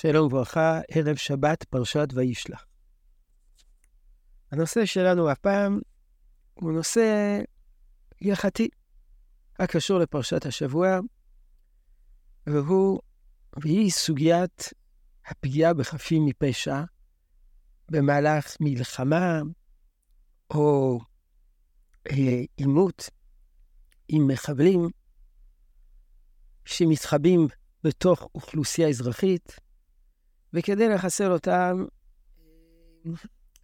שלום וברכה, ערב שבת, פרשת וישלח. הנושא שלנו הפעם הוא נושא הלכתי, הקשור לפרשת השבוע, והוא, והיא סוגיית הפגיעה בחפים מפשע במהלך מלחמה או אה, עימות עם מחבלים שמתחבאים בתוך אוכלוסייה אזרחית, וכדי לחסל אותם,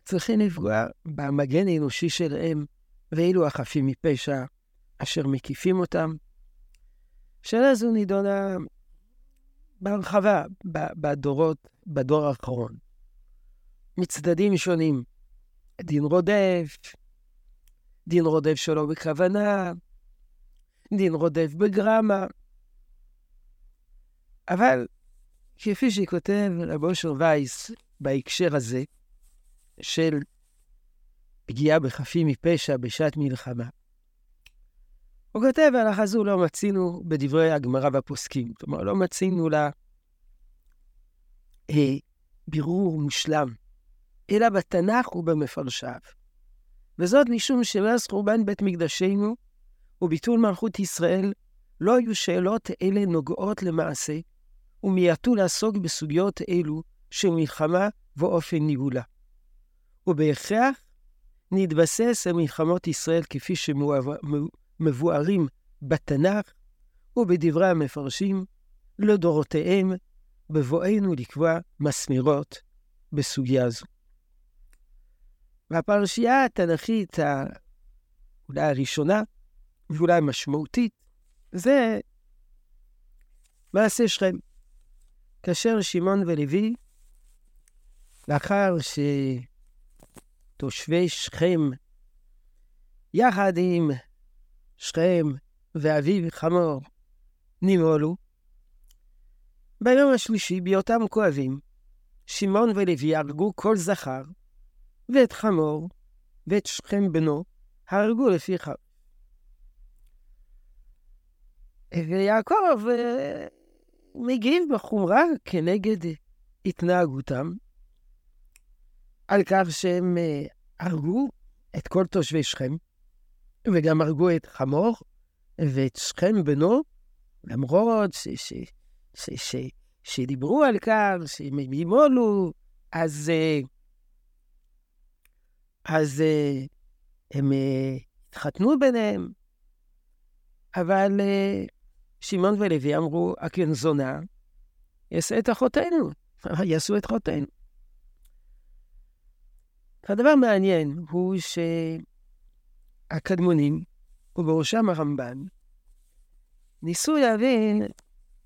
צריכים לפגוע במגן האנושי שלהם, ואילו החפים מפשע אשר מקיפים אותם. שאלה זו נידונה בהרחבה בדורות, בדור האחרון. מצדדים שונים, דין רודף, דין רודף שלא בכוונה, דין רודף בגרמה. אבל כפי שכותב רב אושר וייס בהקשר הזה, של פגיעה בחפים מפשע בשעת מלחמה. הוא כותב, הלכה זו לא מצינו בדברי הגמרא והפוסקים. כלומר, לא מצינו לה אה, בירור מושלם, אלא בתנ"ך ובמפרשיו. וזאת משום שמאז חורבן בית מקדשנו וביטול מלכות ישראל, לא היו שאלות אלה נוגעות למעשה, ומיעטו לעסוק בסוגיות אלו של מלחמה ואופן ניהולה. ובהכרח נתבסס על מלחמות ישראל כפי שמבוארים בתנ"ך ובדברי המפרשים לדורותיהם, בבואנו לקבוע מסמרות בסוגיה זו. והפרשייה התנ"כית אולי הראשונה, ואולי המשמעותית, זה מעשה שכם. כאשר שמעון ולוי, לאחר שתושבי שכם, יחד עם שכם ואביו חמור, נימולו, ביום השלישי, בהיותם כואבים, שמעון ולוי הרגו כל זכר, ואת חמור, ואת שכם בנו, הרגו לפי חר. ויעקב אה, מגיב בחומרה כנגד התנהגותם, על כך שהם אה, הרגו את כל תושבי שכם, וגם הרגו את חמור ואת שכם בנו, למרות ש, ש, ש, ש, שדיברו על כך שהם ימולו, אז, אה, אז אה, הם התחתנו ביניהם, אבל שמעון ולוי אמרו, זונה, יעשה את אחותינו, יעשו את אחותינו. הדבר מעניין הוא שהקדמונים, ובראשם הרמב"ן, ניסו להבין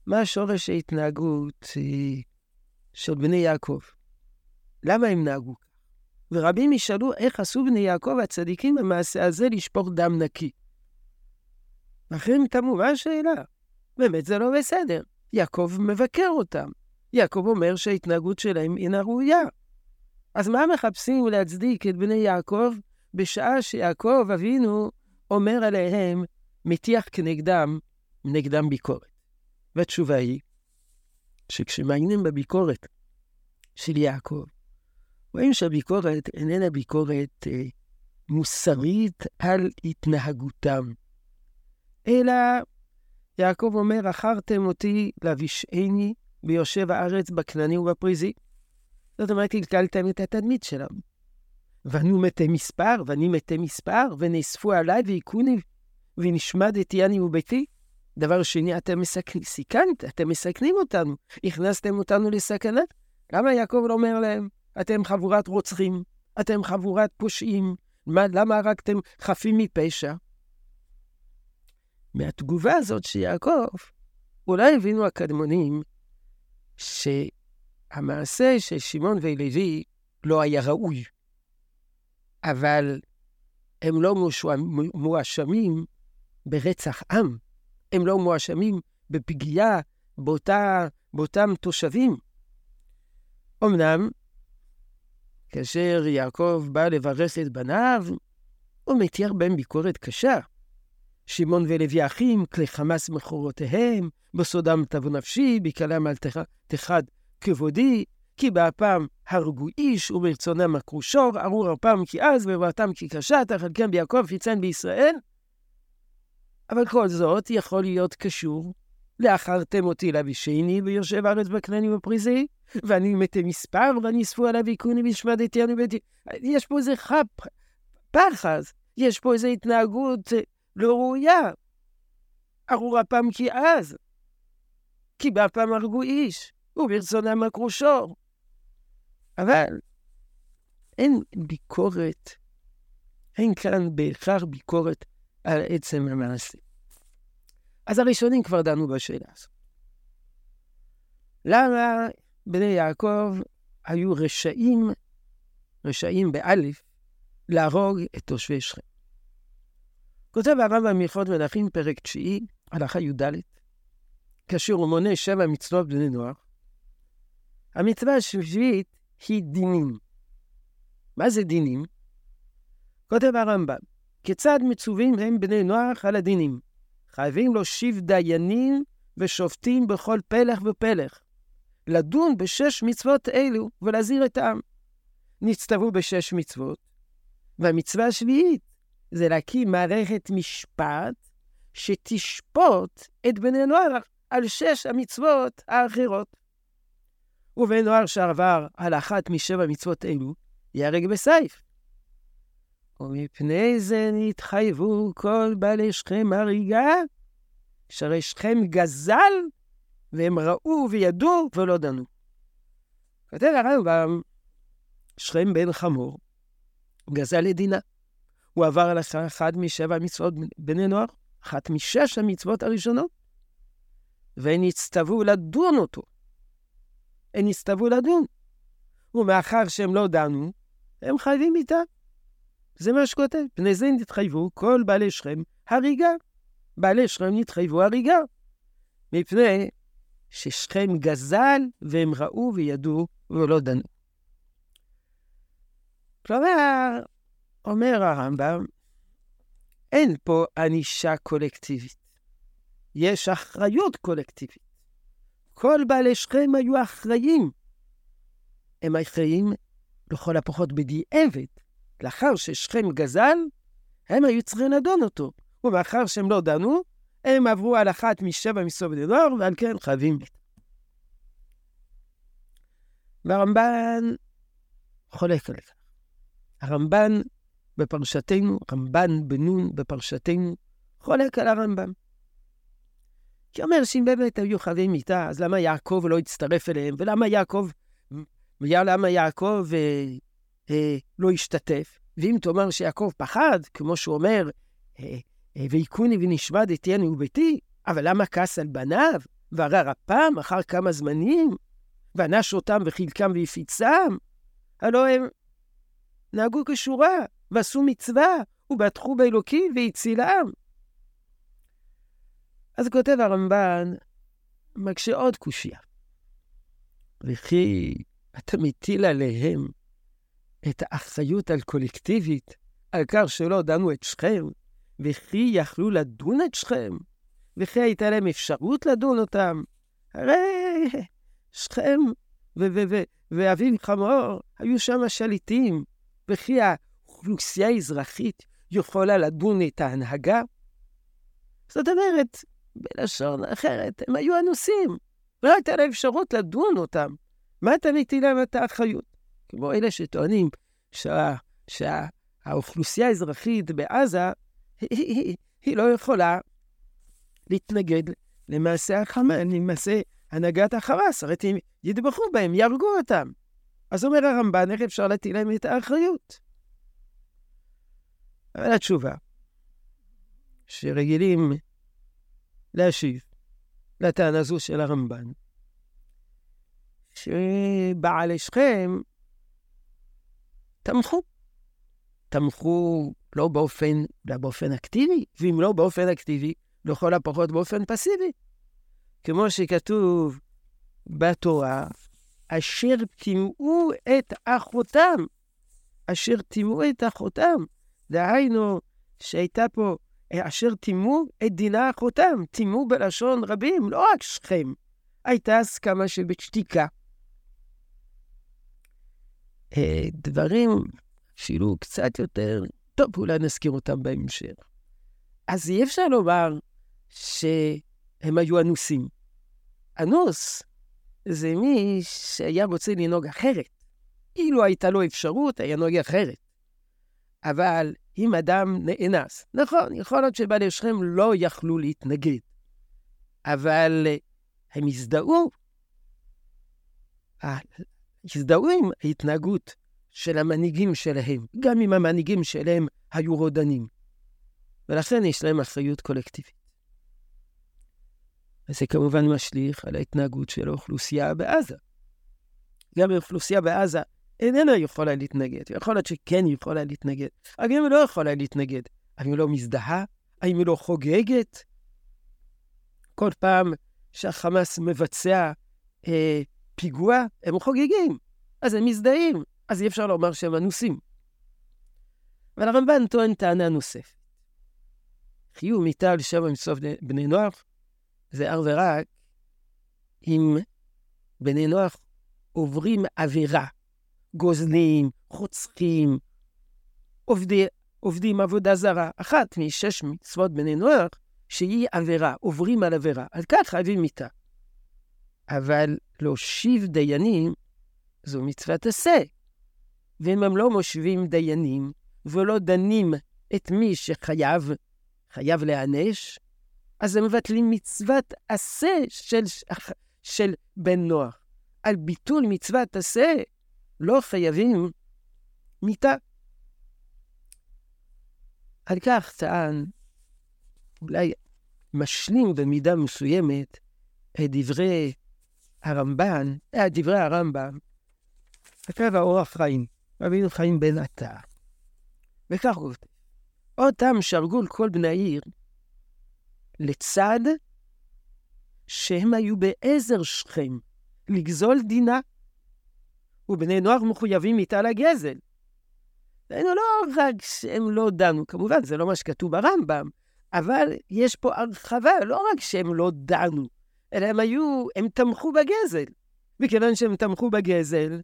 מה שורש ההתנהגות אה, של בני יעקב. למה הם נהגו? ורבים ישאלו איך עשו בני יעקב הצדיקים במעשה הזה לשפוך דם נקי. אחרים תמו, מה השאלה? באמת זה לא בסדר. יעקב מבקר אותם. יעקב אומר שההתנהגות שלהם אינה ראויה. אז מה מחפשים להצדיק את בני יעקב בשעה שיעקב אבינו אומר עליהם, מטיח כנגדם, נגדם ביקורת? והתשובה היא, שכשמעיינים בביקורת של יעקב, רואים שהביקורת איננה ביקורת אה, מוסרית על התנהגותם, אלא יעקב אומר, אחרתם אותי להבישעני ביושב הארץ בכנעני ובפריזי. זאת אומרת, קלקלתם את התדמית שלנו. ואנו מתי מספר, ואני מתי מספר, ונאספו עליי והיכוני, ונשמדתי אני וביתי. דבר שני, אתם מסכנים, סיכנת, אתם מסכנים אותנו, הכנסתם אותנו לסכנה. למה יעקב לא אומר להם, אתם חבורת רוצחים, אתם חבורת פושעים, מה, למה הרגתם חפים מפשע? מהתגובה הזאת של יעקב, אולי הבינו הקדמונים שהמעשה של שמעון ולוי לא היה ראוי, אבל הם לא מואשמים ברצח עם, הם לא מואשמים בפגיעה באותה, באותם תושבים. אמנם, כאשר יעקב בא לברך את בניו, הוא מתיח בהם ביקורת קשה. שמעון ולוי אחים, כלי חמאס מכורותיהם, בסודם תבוא נפשי, בקלם על תחד כבודי, כי באפם הרגו איש, וברצונם עקרו שור, ארור אפם כי עז, ובאתם כי קשה, תחלקם ביעקב, פיצן בישראל. אבל כל זאת יכול להיות קשור לאחרתם אותי לאבישני, ויושב ארץ בקנני ופריזי, ואני מתי מספר, ואני אספו עליו עיקוני והשמדתינו ביתי. יש פה איזה חפ, פחז, יש פה איזו התנהגות לא ראויה. ארור אפם כי עז, כי באפם הרגו איש, וברצונם עקרו שור. אבל אין ביקורת, אין כאן בהכרח ביקורת על עצם המעשה. אז הראשונים כבר דנו בשאלה הזאת. למה בני יעקב היו רשעים, רשעים באלף, להרוג את תושבי שכם? כותב הרמב"ם מלכות מלכים, פרק תשיעי, הלכה י"ד, כאשר הוא מונה שבע מצוות בני נוער, המצווה השביעית היא דינים. מה זה דינים? כותב הרמב"ם, כיצד מצווים הם בני נוח על הדינים? חייבים להושיב דיינים ושופטים בכל פלח ופלח, לדון בשש מצוות אלו ולהזהיר את העם. נצטוו בשש מצוות, והמצווה השביעית זה להקים מערכת משפט שתשפוט את בני נוער על שש המצוות האחרות. ובן נוער שעבר על אחת משבע מצוות אלו, ייהרג בסייף. ומפני זה נתחייבו כל בעלי שכם הריגה, שהרי שכם גזל, והם ראו וידעו ולא דנו. כותב הרמב"ם, שכם בן חמור, גזל לדינה. הוא עבר על אחת משבע מצוות בני נוער, אחת משש המצוות הראשונות, והם הצטוו לדון אותו. הם הצטוו לדון. ומאחר שהם לא דנו, הם חייבים איתה. זה מה שכותב. פני זה נתחייבו כל בעלי שכם הריגה. בעלי שכם נתחייבו הריגה. מפני ששכם גזל, והם ראו וידעו ולא דנו. כלומר, אומר הרמב"ם, אין פה ענישה קולקטיבית. יש אחריות קולקטיבית. כל בעלי שכם היו אחראים. הם אחראים לכל הפחות בדיעבד. לאחר ששכם גזל, הם היו צריכים לדון אותו. ומאחר שהם לא דנו, הם עברו על אחת משבע מסוף דנור, ועל כן חייבים. והרמב"ן חולק על כך. הרמב"ן בפרשתנו, רמב"ן בן נון בפרשתנו, חולק על הרמב"ם. כי אומר שאם באמת היו חייבים מיתה, אז למה יעקב לא הצטרף אליהם? ולמה יעקב, למה יעקב אה, אה, לא השתתף? ואם תאמר שיעקב פחד, כמו שהוא אומר, אה, אה, והיכוני ונשמדתי אני וביתי, אבל למה כעס על בניו? וערר אפם אחר כמה זמנים? וענש אותם וחילקם והפיצם? הלא הם נהגו כשורה, ועשו מצווה, ובטחו באלוקים והצילם. אז כותב הרמב"ן, מקשה עוד קושייה. וכי אתה מטיל עליהם את האחריות על קולקטיבית, על כך שלא דנו את שכם, וכי יכלו לדון את שכם, וכי הייתה להם אפשרות לדון אותם. הרי שכם ואביו חמור היו שם שליטים, וכי האוכלוסייה האזרחית יכולה לדון את ההנהגה? זאת אומרת, בלשון אחרת, הם היו אנוסים, לא הייתה להם אפשרות לדון אותם. מה אתה מטיל להם את האחריות? כמו אלה שטוענים שה, שהאוכלוסייה האזרחית בעזה, היא, היא, היא לא יכולה להתנגד למעשה החמאס, למעשה הנהגת החמאס, הרי הם ידבחו בהם, יהרגו אותם. אז אומר הרמב"ן, איך אפשר להטיל להם את האחריות? אבל התשובה, שרגילים להשיב לטענה זו של הרמב"ן, שבעלי שכם תמכו. תמכו לא באופן, לא באופן אקטיבי, ואם לא באופן אקטיבי, לכל הפחות באופן פסיבי. כמו שכתוב בתורה, אשר טימאו את אחותם, אשר טימאו את אחותם. דהיינו, שהייתה פה, אשר טימאו את דינה אחותם, טימאו בלשון רבים, לא רק שכם. הייתה הסכמה של בית שתיקה, אה, דברים אפילו קצת יותר, טוב, אולי נזכיר אותם בהמשך. אז אי אפשר לומר שהם היו אנוסים. אנוס זה מי שהיה רוצה לנהוג אחרת. אילו הייתה לו אפשרות, היה נוהג אחרת. אבל אם אדם נאנס, נכון, יכול להיות שבעלי שכם לא יכלו להתנגד, אבל הם הזדהו, הזדהו עם ההתנהגות של המנהיגים שלהם, גם אם המנהיגים שלהם היו רודנים. ולכן יש להם אחריות קולקטיבית. וזה כמובן משליך על ההתנהגות של האוכלוסייה בעזה. גם האוכלוסייה בעזה איננה יכולה להתנגד. יכול להיות שכן יכולה להתנגד, אבל אם היא לא יכולה להתנגד, האם היא לא מזדהה? האם היא לא חוגגת? כל פעם שהחמאס מבצע אה, פיגוע, הם חוגגים, אז הם מזדהים, אז אי אפשר לומר שהם אנוסים. אבל הרמב"ן טוען טענה נוספת. חיוב מיטה על שבע מצוות בני נוח זה אך ורק אם בני נוח עוברים עבירה, גוזלים, חוצכים, עובדי, עובדים עבודה זרה. אחת משש מצוות בני נוח שהיא עבירה, עוברים על עבירה. על כך חייבים מיתה. אבל להושיב דיינים זו מצוות עשה. ואם הם לא מושיבים דיינים ולא דנים את מי שחייב, חייב להיענש, אז הם מבטלים מצוות עשה של, של בן נוח. על ביטול מצוות עשה לא חייבים מיתה. על כך טען, אולי משלים במידה מסוימת את דברי הרמב"ן, את דברי הרמב"ם, כתב האורח חיים, רבינו חיים בן עטר. וכך כותב, אותם שהרגו כל בני העיר, לצד שהם היו בעזר שכם לגזול דינה, ובני נוער מחויבים איתה לגזל. דהיינו, לא רק שהם לא דנו, כמובן, זה לא מה שכתוב ברמב"ם, אבל יש פה הרחבה, לא רק שהם לא דנו, אלא הם היו, הם תמכו בגזל. מכיוון שהם תמכו בגזל,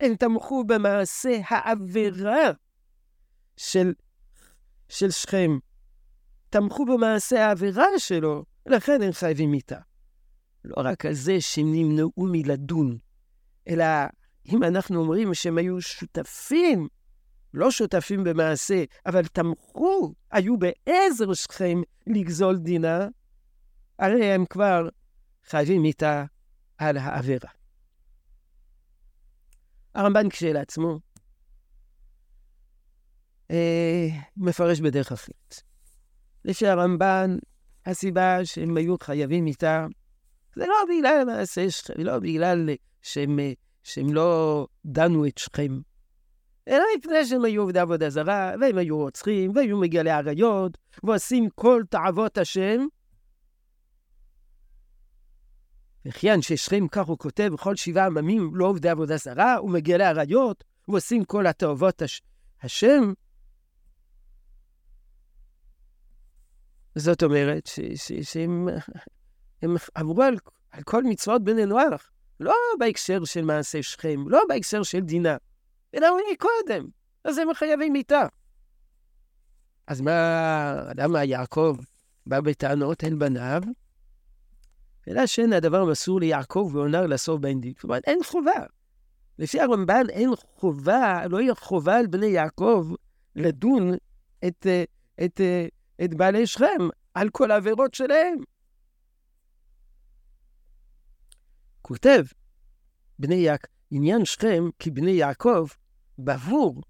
הם תמכו במעשה העבירה של, של שכם. תמכו במעשה העבירה שלו, לכן הם חייבים מיתה. לא רק על זה שהם נמנעו מלדון, אלא אם אנחנו אומרים שהם היו שותפים, לא שותפים במעשה, אבל תמכו, היו בעזר שכם לגזול דינה, הרי הם כבר חייבים מיתה על העבירה. הרמב"ן כשלעצמו אה, מפרש בדרך אחרת. לפי הרמב"ן, הסיבה שהם היו חייבים איתה, זה לא בגלל מעשה שכם, לא בגלל שהם, שהם לא דנו את שכם, אלא מפני שהם היו עובדי עבודה זרה, והם היו רוצחים, והיו מגלי עריות, ועושים כל תאוות השם. וכיין ששכם, כך הוא כותב, בכל שבעה עממים לא עובדי עבודה זרה, ומגלי עריות, ועושים כל התאוות הש... השם, זאת אומרת שהם הם עברו על, על כל מצוות בני נוח, לא בהקשר של מעשה שכם, לא בהקשר של דינה, אלא הוא קודם, אז הם חייבים מיתה. אז מה, למה יעקב בא בטענות אל בניו? אלא שאין הדבר מסור ליעקב ועונר לסוף בן דין. כלומר, אין חובה. לפי הרמב"ן אין חובה, לא יהיה חובה על בני יעקב לדון את, את, את, את בעלי שכם על כל העבירות שלהם. כותב בני יעק, עניין שכם כבני יעקב, בעבור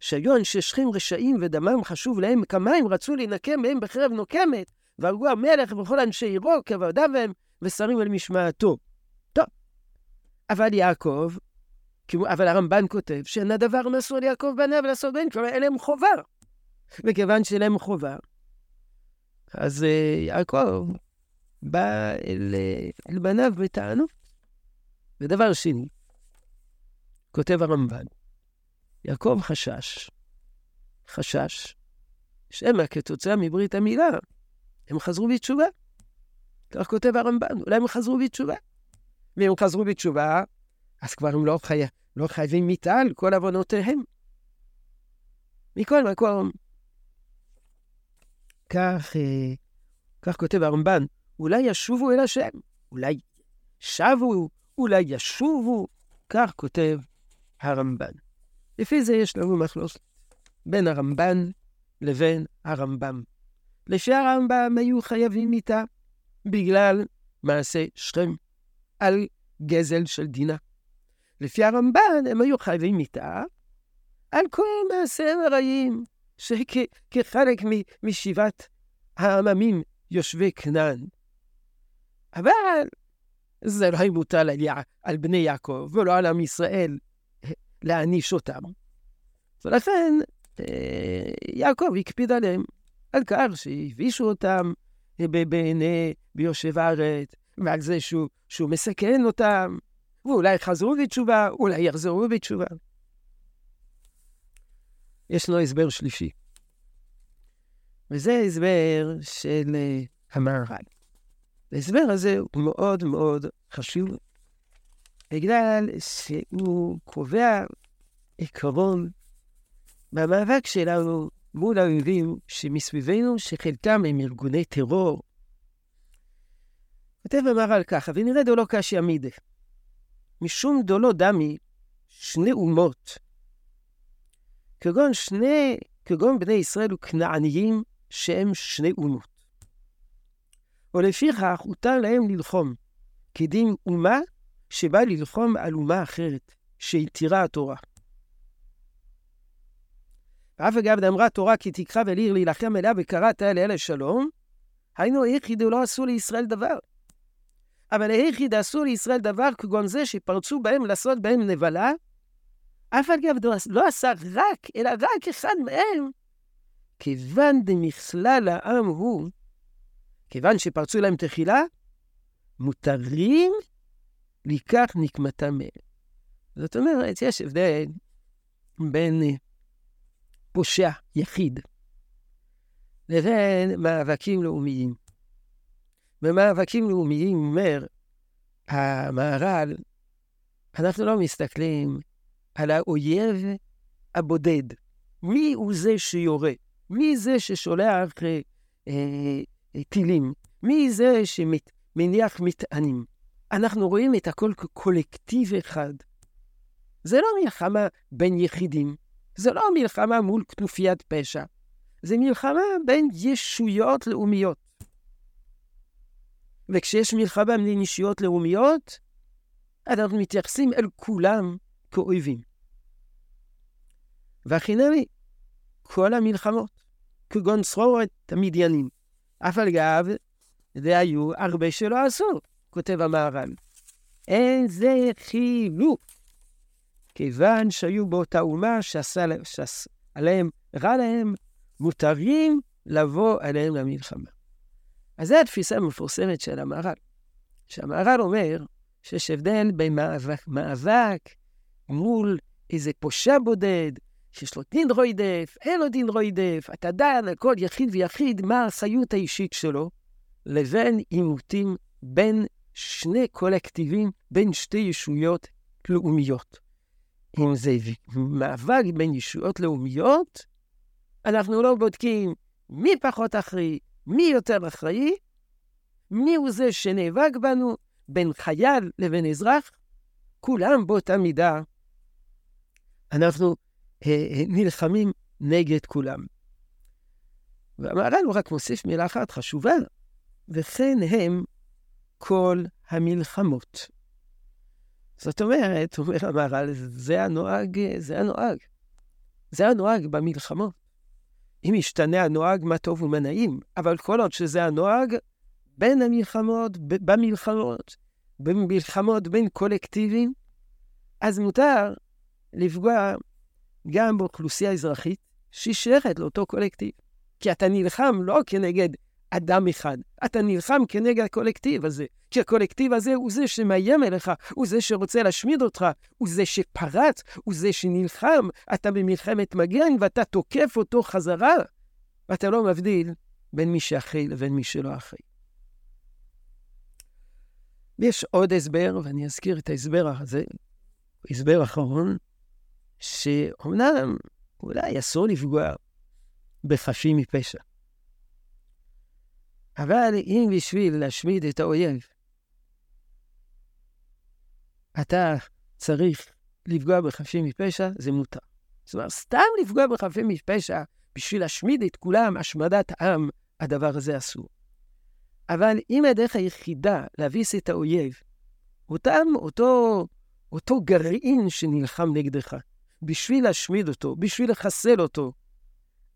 שהיו אנשי שכם רשעים ודמם חשוב להם כמים, רצו להינקם מהם בחרב נוקמת, והרגו המלך וכל אנשי עירו כעבדיו הם, ושרים על משמעתו. טוב, אבל יעקב, אבל הרמב"ן כותב שאין הדבר מסור ליעקב בניו לעשות בן, כלומר אין להם חובה. וכיוון שאין להם חובה, אז uh, יעקב בא אל, אל בניו בטענות. ודבר שני, כותב הרמב"ן, יעקב חשש, חשש, שמא כתוצאה מברית המילה, הם חזרו בתשובה. כך כותב הרמב"ן, אולי הם חזרו בתשובה. ואם חזרו בתשובה, אז כבר הם לא, חי... לא חייבים מיתה על כל עוונותיהם. מכל מקום, כך, אה, כך כותב הרמב"ן, אולי ישובו אל השם, אולי שבו, אולי ישובו, כך כותב הרמב"ן. לפי זה יש לנו מחלוקת בין הרמב"ן לבין הרמב"ם. לפי הרמב"ם היו חייבים מיתה בגלל מעשה שכם על גזל של דינה. לפי הרמב"ן הם היו חייבים מיתה על כל מעשיהם הרעים, שכחלק משבעת העממים יושבי כנען. אבל זה לא היה מוטל על, יע... על בני יעקב ולא על עם ישראל להעניש אותם. ולכן אה, יעקב הקפיד עליהם, על כך שהבישו אותם בעיני ביושב הארץ, ועל זה שהוא, שהוא מסכן אותם, ואולי חזרו בתשובה, אולי יחזרו בתשובה. יש לו הסבר שלישי, וזה הסבר של אה, המהר"ל. ההסבר הזה הוא מאוד מאוד חשוב, בגלל שהוא קובע עיקרון במאבק שלנו מול האויבים שמסביבנו, שחלקם הם ארגוני טרור. כותב המהר"ל ככה, ונראה דולו קשיא מידה. משום דולו דמי, שני אומות, כגון שני, כגון בני ישראל וכנעניים, שהם שני אומות. ולפיכך הותר להם ללחום, כדין אומה שבא ללחום על אומה אחרת, שהתירה התורה. ואף אגב דאמרה תורה כי תקרא ולעיר להילחם אליה וקראת אליה לשלום, היינו היחיד לא עשו לישראל דבר. אבל היחיד עשו לישראל דבר כגון זה שפרצו בהם לעשות בהם נבלה, אף אגב לא עשה רק, אלא רק אחד מהם, כיוון דמכלל העם הוא, כיוון שפרצו להם תחילה, מותרים לקח נקמתם מהם. זאת אומרת, יש הבדל בין פושע יחיד לבין מאבקים לאומיים. במאבקים לאומיים, אומר המהר"ל, אנחנו לא מסתכלים על האויב הבודד. מי הוא זה שיורה? מי זה ששולח אה, אה, טילים? מי זה שמניח מטענים? אנחנו רואים את הכל כקולקטיב אחד. זה לא מלחמה בין יחידים, זה לא מלחמה מול כנופיית פשע, זה מלחמה בין ישויות לאומיות. וכשיש מלחמה בין ישויות לאומיות, אנחנו מתייחסים אל כולם כאויבים. והחינמי, כל המלחמות, כגון צרורת המדיינים, אף על גב, זה היו הרבה שלא עשו, כותב המהר"ל. אין זה חילוק. כיוון שהיו באותה אומה שעשה שעש, עליהם רע להם, מותרים לבוא עליהם למלחמה. אז זו התפיסה המפורסמת של המהר"ל. שהמהר"ל אומר שיש הבדל בין מאבק, מאבק מול איזה פושע בודד, שיש לו דין רוידף, אין לו דין רוידף, אתה דן על כל יחיד ויחיד מה האחריות האישית שלו, לבין עימותים בין שני קולקטיבים, בין שתי ישויות לאומיות. אם זה מאבק בין ישויות לאומיות, אנחנו לא בודקים מי פחות אחראי, מי יותר אחראי, מי הוא זה שנאבק בנו, בין חייל לבין אזרח, כולם באותה מידה. אנחנו נלחמים נגד כולם. והמהר"ל הוא רק מוסיף מילה אחת חשובה, וכן הם כל המלחמות. זאת אומרת, אומר המהר"ל, זה הנוהג, זה הנוהג. זה הנוהג במלחמות. אם ישתנה הנוהג, מה טוב ומה נעים, אבל כל עוד שזה הנוהג, בין המלחמות, במלחמות, במלחמות בין קולקטיבים, אז מותר לפגוע גם באוכלוסייה אזרחית שהיא שייכת לאותו קולקטיב. כי אתה נלחם לא כנגד אדם אחד. אתה נלחם כנגד הקולקטיב הזה, כי הקולקטיב הזה הוא זה שמאיים עליך, הוא זה שרוצה להשמיד אותך, הוא זה שפרץ, הוא זה שנלחם. אתה במלחמת מגן ואתה תוקף אותו חזרה, ואתה לא מבדיל בין מי שאחראי לבין מי שלא אחראי. ויש עוד הסבר, ואני אזכיר את ההסבר הזה. הסבר אחרון, שאומנם אולי אסור לפגוע בחפים מפשע, אבל אם בשביל להשמיד את האויב, אתה צריך לפגוע בחפים מפשע, זה מותר. זאת אומרת, סתם לפגוע בחפים מפשע בשביל להשמיד את כולם, השמדת עם, הדבר הזה אסור. אבל אם הדרך היחידה להביס את האויב, אותם, אותו, אותו גרעין שנלחם נגדך, בשביל להשמיד אותו, בשביל לחסל אותו,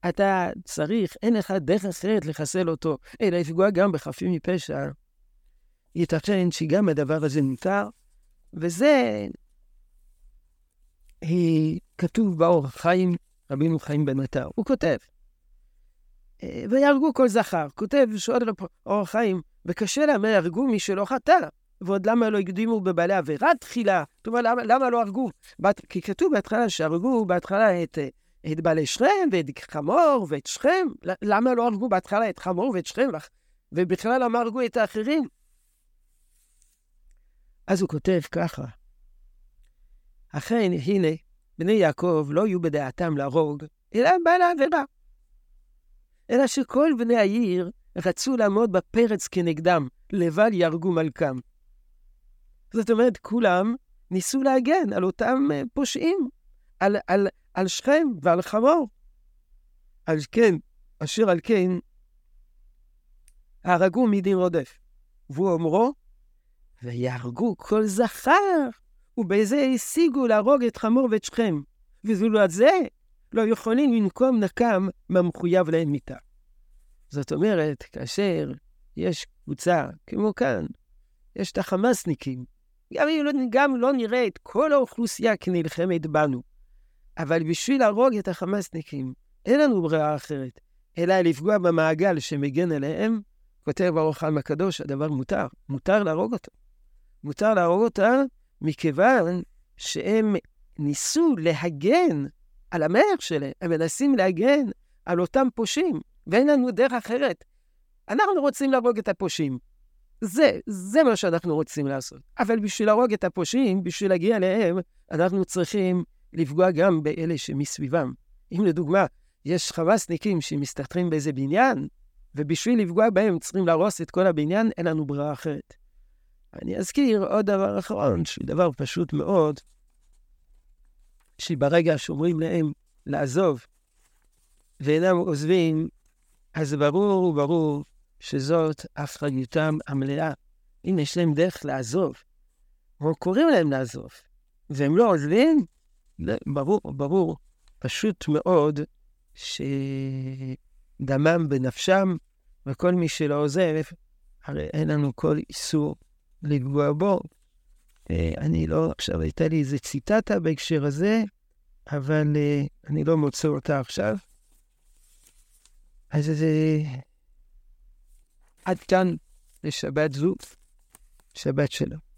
אתה צריך, אין לך דרך אחרת לחסל אותו, אלא לפגוע גם בחפים מפשע. ייתכן שגם הדבר הזה מותר, וזה היא, כתוב באורח חיים, רבינו חיים בן עטר. הוא כותב, אה, ויהרגו כל זכר. כותב, שואל אורח חיים, וקשה להם, יהרגו מי שלא חטא. ועוד למה לא הקדימו בבעלי עבירה תחילה? אומרת, למה, למה לא הרגו? כי כתוב בהתחלה שהרגו בהתחלה את, את בעלי שכם ואת חמור ואת שכם. למה לא הרגו בהתחלה את חמור ואת שכם? ובכלל למה הרגו את האחרים? אז הוא כותב ככה, אכן, הנה, בני יעקב לא היו בדעתם להרוג, אלא בעל העבירה. אלא שכל בני העיר רצו לעמוד בפרץ כנגדם, לבל יהרגו מלכם. זאת אומרת, כולם ניסו להגן על אותם אה, פושעים, על, על, על שכם ועל חמור. על כן, אשר על כן, הרגו מדין רודף. והוא אומרו, ויהרגו כל זכר ובזה השיגו להרוג את חמור ואת שכם, וזולת זה לא יכולים לנקום נקם מהמחויב להם מיתה. זאת אומרת, כאשר יש קבוצה, כמו כאן, יש את החמאסניקים, גם אם לא, גם לא נראה את כל האוכלוסייה כנלחמת בנו, אבל בשביל להרוג את החמאסניקים, אין לנו ברירה אחרת, אלא לפגוע במעגל שמגן עליהם, כותב ברוך חיים הקדוש, הדבר מותר, מותר להרוג אותו. מותר להרוג אותה מכיוון שהם ניסו להגן על המלך שלהם, הם מנסים להגן על אותם פושעים, ואין לנו דרך אחרת. אנחנו רוצים להרוג את הפושעים. זה, זה מה שאנחנו רוצים לעשות. אבל בשביל להרוג את הפושעים, בשביל להגיע אליהם, אנחנו צריכים לפגוע גם באלה שמסביבם. אם לדוגמה, יש חמאסניקים שמסתתרים באיזה בניין, ובשביל לפגוע בהם צריכים להרוס את כל הבניין, אין לנו ברירה אחרת. אני אזכיר עוד דבר אחרון, שהוא דבר פשוט מאוד, שברגע שאומרים להם לעזוב ואינם עוזבים, אז ברור וברור שזאת אחריותם המלאה. אם יש להם דרך לעזוב, או קוראים להם לעזוב, והם לא עוזבים, ברור, ברור, פשוט מאוד שדמם בנפשם, וכל מי שלא עוזב, הרי אין לנו כל איסור לפגוע בו. אה, אני לא, עכשיו הייתה לי איזה ציטטה בהקשר הזה, אבל אה, אני לא מוצא אותה עכשיו. אז זה... עד כאן לשבת זו, שבת שלום.